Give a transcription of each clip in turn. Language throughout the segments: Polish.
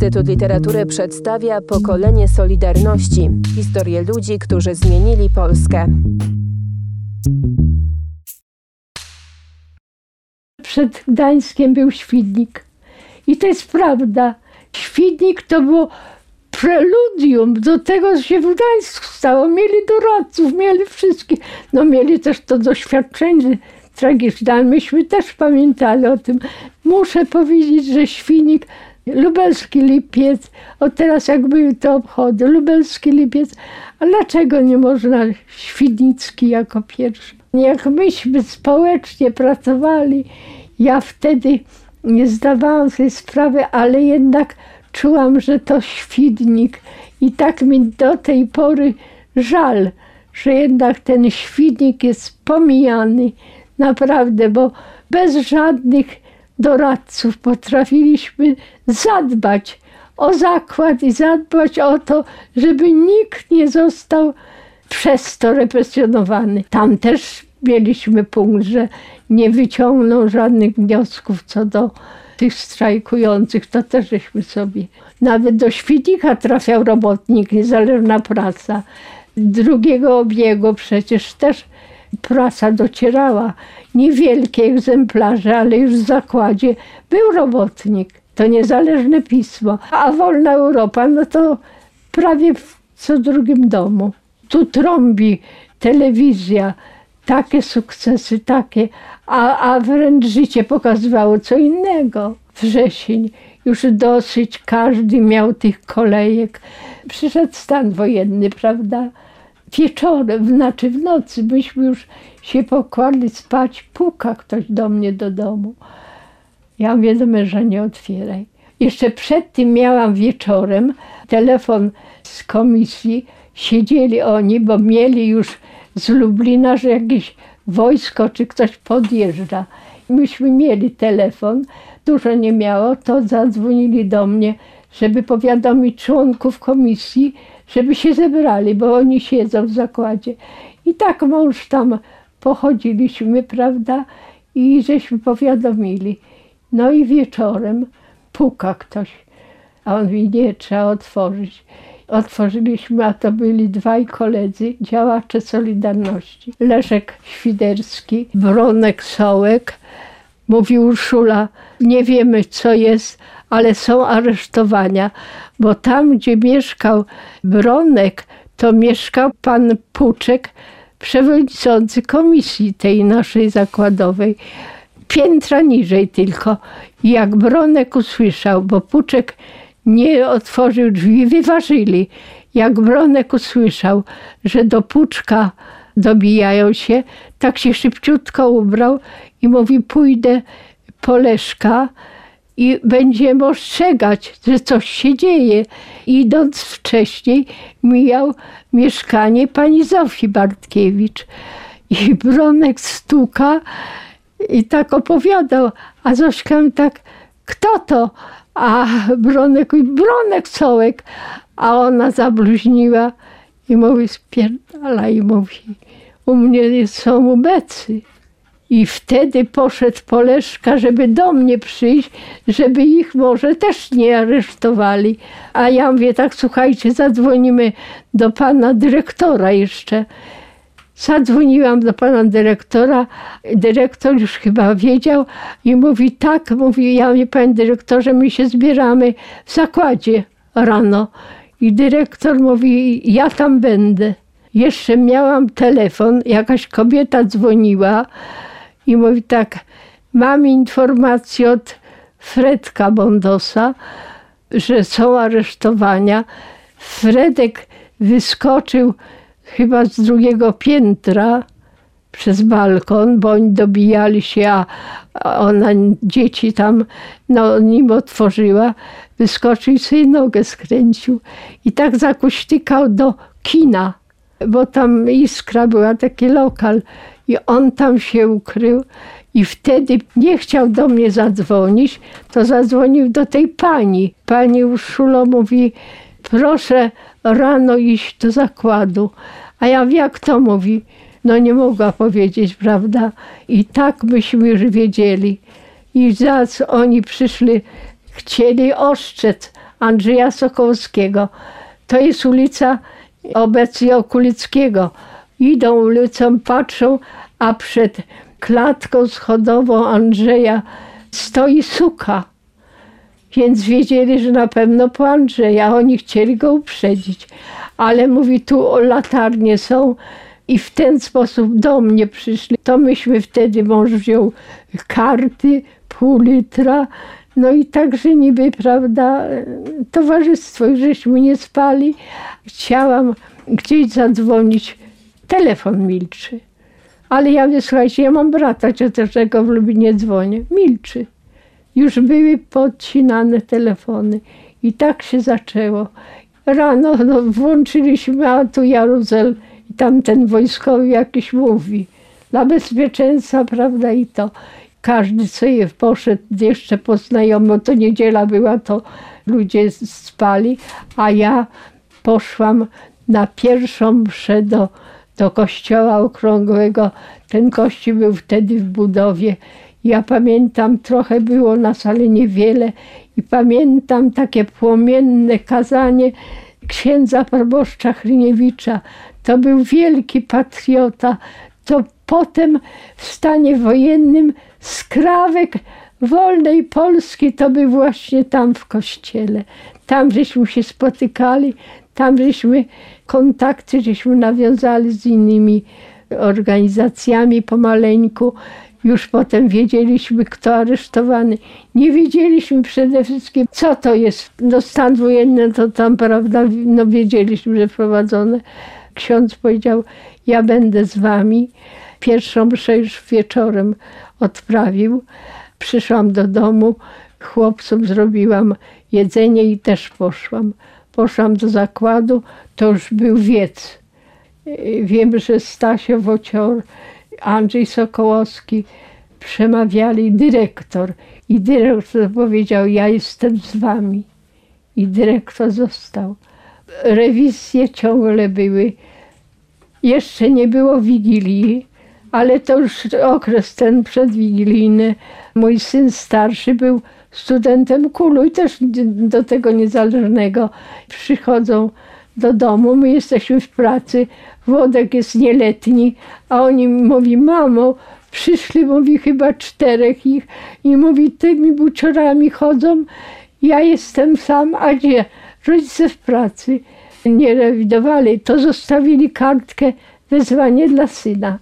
Instytut Literatury przedstawia pokolenie Solidarności historię ludzi, którzy zmienili Polskę. Przed Gdańskiem był Świdnik. I to jest prawda. Świdnik to było preludium do tego, co się w Gdańsku stało. Mieli doradców, mieli wszystkich. No mieli też to doświadczenie tragiczne, ale myśmy też pamiętali o tym. Muszę powiedzieć, że Świnik Lubelski Lipiec, o teraz jak były te obchody, Lubelski Lipiec, a dlaczego nie można Świdnicki jako pierwszy? Jak myśmy społecznie pracowali, ja wtedy nie zdawałam sobie sprawy, ale jednak czułam, że to Świdnik i tak mi do tej pory żal, że jednak ten Świdnik jest pomijany, naprawdę, bo bez żadnych doradców potrafiliśmy zadbać o zakład i zadbać o to, żeby nikt nie został przez to represjonowany. Tam też mieliśmy punkt, że nie wyciągną żadnych wniosków co do tych strajkujących, to też żeśmy sobie. Nawet do Świdnika trafiał robotnik, niezależna praca. Drugiego obiegu przecież też prasa docierała. Niewielkie egzemplarze, ale już w zakładzie był robotnik. To niezależne pismo. A Wolna Europa, no to prawie w co drugim domu. Tu trąbi telewizja, takie sukcesy, takie, a, a wręcz życie pokazywało co innego. Wrzesień, już dosyć, każdy miał tych kolejek. Przyszedł stan wojenny, prawda? Wieczorem, znaczy w nocy, byśmy już się pokładli spać, puka ktoś do mnie do domu. Ja mówię do męża, nie otwieraj. Jeszcze przed tym miałam wieczorem telefon z komisji, siedzieli oni, bo mieli już z Lublina, że jakieś wojsko czy ktoś podjeżdża. Myśmy mieli telefon, dużo nie miało, to zadzwonili do mnie, żeby powiadomić członków komisji, żeby się zebrali, bo oni siedzą w zakładzie. I tak mąż tam pochodziliśmy, prawda, i żeśmy powiadomili. No i wieczorem puka ktoś, a on mówi, nie, trzeba otworzyć. Otworzyliśmy, a to byli dwaj koledzy, działacze Solidarności. Leszek Świderski, Bronek Sołek. Mówi Urszula, nie wiemy co jest, ale są aresztowania, bo tam, gdzie mieszkał Bronek, to mieszkał pan Puczek, przewodniczący komisji tej naszej zakładowej. Piętra niżej tylko. Jak Bronek usłyszał, bo Puczek nie otworzył drzwi, wyważyli. Jak Bronek usłyszał, że do Puczka dobijają się, tak się szybciutko ubrał i mówi: Pójdę po Leszka i będziemy ostrzegać, że coś się dzieje. Idąc wcześniej, mijał mieszkanie pani Zofii Bartkiewicz. I Bronek stuka i tak opowiadał, a Zośka tak, kto to? A Bronek Bronek Sołek. A ona zabluźniła i mówi, spierdala i mówi, u mnie są ubecy. I wtedy poszedł Poleszka, żeby do mnie przyjść, żeby ich może też nie aresztowali. A ja mówię, tak słuchajcie, zadzwonimy do pana dyrektora jeszcze. Zadzwoniłam do pana dyrektora. Dyrektor już chyba wiedział i mówi, tak, mówi, ja mówię, panie dyrektorze, my się zbieramy w zakładzie rano. I dyrektor mówi, ja tam będę. Jeszcze miałam telefon, jakaś kobieta dzwoniła i mówi tak, mam informację od Fredka Bondosa, że są aresztowania. Fredek wyskoczył chyba z drugiego piętra przez balkon, bo oni dobijali się, a ona, dzieci tam, no nim otworzyła, wyskoczył i sobie nogę skręcił. I tak zakuśtykał do kina, bo tam Iskra była, taki lokal. I on tam się ukrył i wtedy nie chciał do mnie zadzwonić, to zadzwonił do tej pani. Pani Urszulo mówi, proszę rano iść do zakładu. A ja jak to mówi? No nie mogła powiedzieć, prawda? I tak myśmy już wiedzieli. I zaraz oni przyszli, chcieli oszczec, Andrzeja Sokołowskiego. To jest ulica obecnie Okulickiego. Idą ulicą, patrzą, a przed klatką schodową Andrzeja stoi suka. Więc wiedzieli, że na pewno po Andrzeja. Oni chcieli go uprzedzić. Ale mówi, tu latarnie są i w ten sposób do mnie przyszli. To myśmy wtedy, mąż wziął karty, pół litra, no i także niby, prawda, towarzystwo, żeśmy nie spali. Chciałam gdzieś zadzwonić, telefon milczy. Ale ja mówię, słuchajcie, ja mam brata ciotecznego w Lublinie dzwonię. Milczy. Już były podcinane telefony. I tak się zaczęło. Rano no, włączyliśmy, a tu Jaruzel i tam ten wojskowy jakiś mówi. Dla bezpieczeństwa, prawda, i to. Każdy sobie poszedł jeszcze po znajomo, to niedziela była, to ludzie spali, a ja poszłam na pierwszą mszę do, do kościoła okrągłego. Ten kościół był wtedy w budowie. Ja pamiętam, trochę było nas, ale niewiele. I pamiętam takie płomienne kazanie księdza proboszcza Chryniewicza. To był wielki patriota. To potem w stanie wojennym skrawek wolnej Polski to był właśnie tam w kościele. Tam żeśmy się spotykali, tam żeśmy kontakty żeśmy nawiązali z innymi organizacjami pomaleńku. Już potem wiedzieliśmy, kto aresztowany. Nie wiedzieliśmy przede wszystkim, co to jest. No stan wojenny to tam, prawda, no wiedzieliśmy, że wprowadzone. Ksiądz powiedział, ja będę z wami. Pierwszą mszę już wieczorem odprawił. Przyszłam do domu, chłopcom zrobiłam jedzenie i też poszłam. Poszłam do zakładu, to już był wiec. Wiem, że Stasio Wocior, Andrzej Sokołowski przemawiali, dyrektor. I dyrektor powiedział, ja jestem z wami. I dyrektor został. Rewizje ciągle były. Jeszcze nie było Wigilii, ale to już okres ten przedwigilijny. Mój syn starszy był studentem kulu i też do tego niezależnego. Przychodzą do domu, my jesteśmy w pracy, Włodek jest nieletni, a oni mówi, mamo, przyszli, mówi, chyba czterech ich i mówi, tymi buciorami chodzą, ja jestem sam, a gdzie? Rodzice w pracy. Nie rewidowali, to zostawili kartkę, wezwanie dla syna,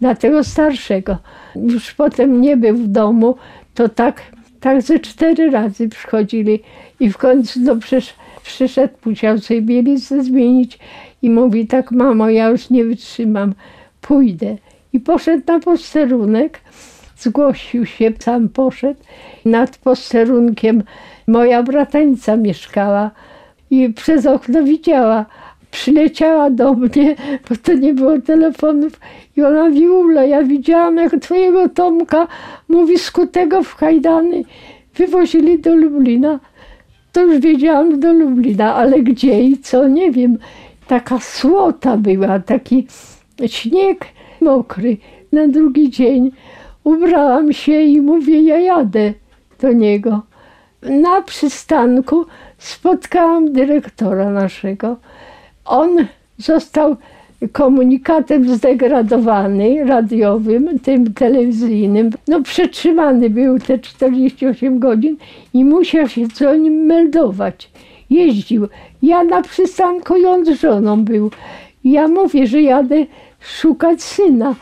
dla tego starszego. Już potem nie był w domu, to tak, tak ze cztery razy przychodzili i w końcu no, przysz, przyszedł, musiał sobie bieliznę zmienić i mówi tak, mamo, ja już nie wytrzymam, pójdę. I poszedł na posterunek, zgłosił się, sam poszedł. Nad posterunkiem moja bratańca mieszkała i przez okno widziała. Przyleciała do mnie, bo to nie było telefonów i ona mówi, Ula, ja widziałam jak twojego Tomka, mówi, skutego w kajdany wywozili do Lublina. To już wiedziałam do Lublina, ale gdzie i co, nie wiem. Taka słota była, taki śnieg mokry. Na drugi dzień ubrałam się i mówię, ja jadę do niego. Na przystanku spotkałam dyrektora naszego. On został komunikatem zdegradowany, radiowym, tym telewizyjnym. No przetrzymany był te 48 godzin i musiał się co nim meldować. Jeździł. Ja na przystanku i on z żoną był. Ja mówię, że jadę szukać syna.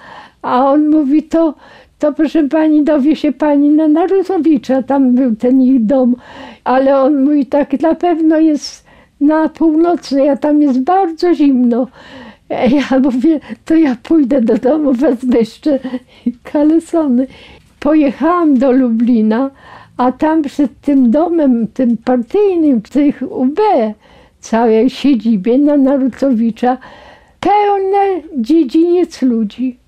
A on mówi, to, to proszę pani, dowie się pani na Narutowicza, tam był ten ich dom. Ale on mówi, tak na pewno jest na północnej, a tam jest bardzo zimno. Ja mówię, to ja pójdę do domu, wezmę jeszcze kalesony. Pojechałam do Lublina, a tam przed tym domem, tym partyjnym, w tych UB, całej siedzibie na Narutowicza, pełne dziedziniec ludzi.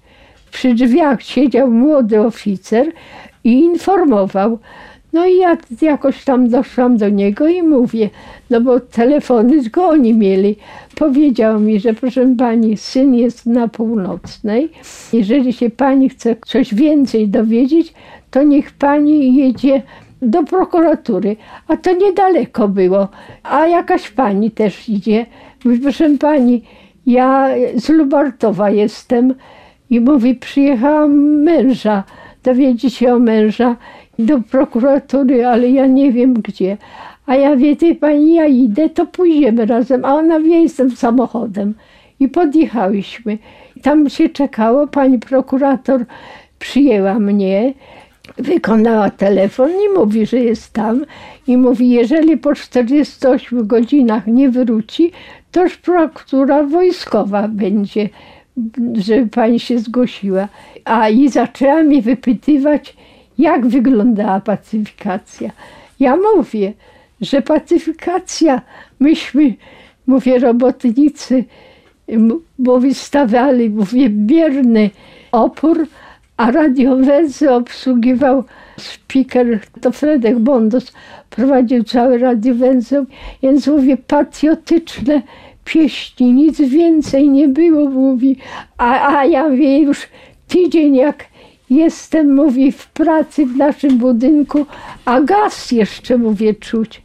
Przy drzwiach siedział młody oficer i informował. No i ja jakoś tam doszłam do niego i mówię, no bo telefony go oni mieli. Powiedział mi, że proszę pani, syn jest na północnej. Jeżeli się pani chce coś więcej dowiedzieć, to niech pani jedzie do prokuratury, a to niedaleko było. A jakaś pani też idzie. Mówi, proszę pani, ja z Lubartowa jestem i mówi, przyjechałam męża, dowiedzieć się o męża do prokuratury, ale ja nie wiem gdzie. A ja wie, pani, ja idę, to pójdziemy razem. A ona wie, jestem samochodem. I podjechałyśmy. Tam się czekało, pani prokurator przyjęła mnie, wykonała telefon i mówi, że jest tam. I mówi, jeżeli po 48 godzinach nie wróci, to już prokuratura wojskowa będzie, żeby pani się zgłosiła. A i zaczęła mnie wypytywać, jak wyglądała pacyfikacja. Ja mówię, że pacyfikacja, myśmy, mówię, robotnicy, bo wystawiali, mówię, bierny opór, a radiowęzy obsługiwał speaker, to Fredek Bondos prowadził całe radiowęzeł, więc mówię, patriotyczne pieśni, nic więcej nie było, mówi, a, a ja wie już tydzień jak jestem, mówi, w pracy w naszym budynku, a gaz jeszcze, mówię, czuć.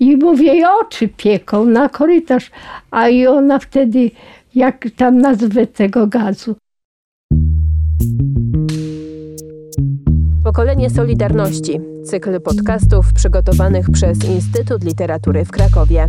I mówię, jej oczy pieką na korytarz, a i ona wtedy, jak tam nazwę tego gazu, Pokolenie Solidarności. Cykl podcastów przygotowanych przez Instytut Literatury w Krakowie.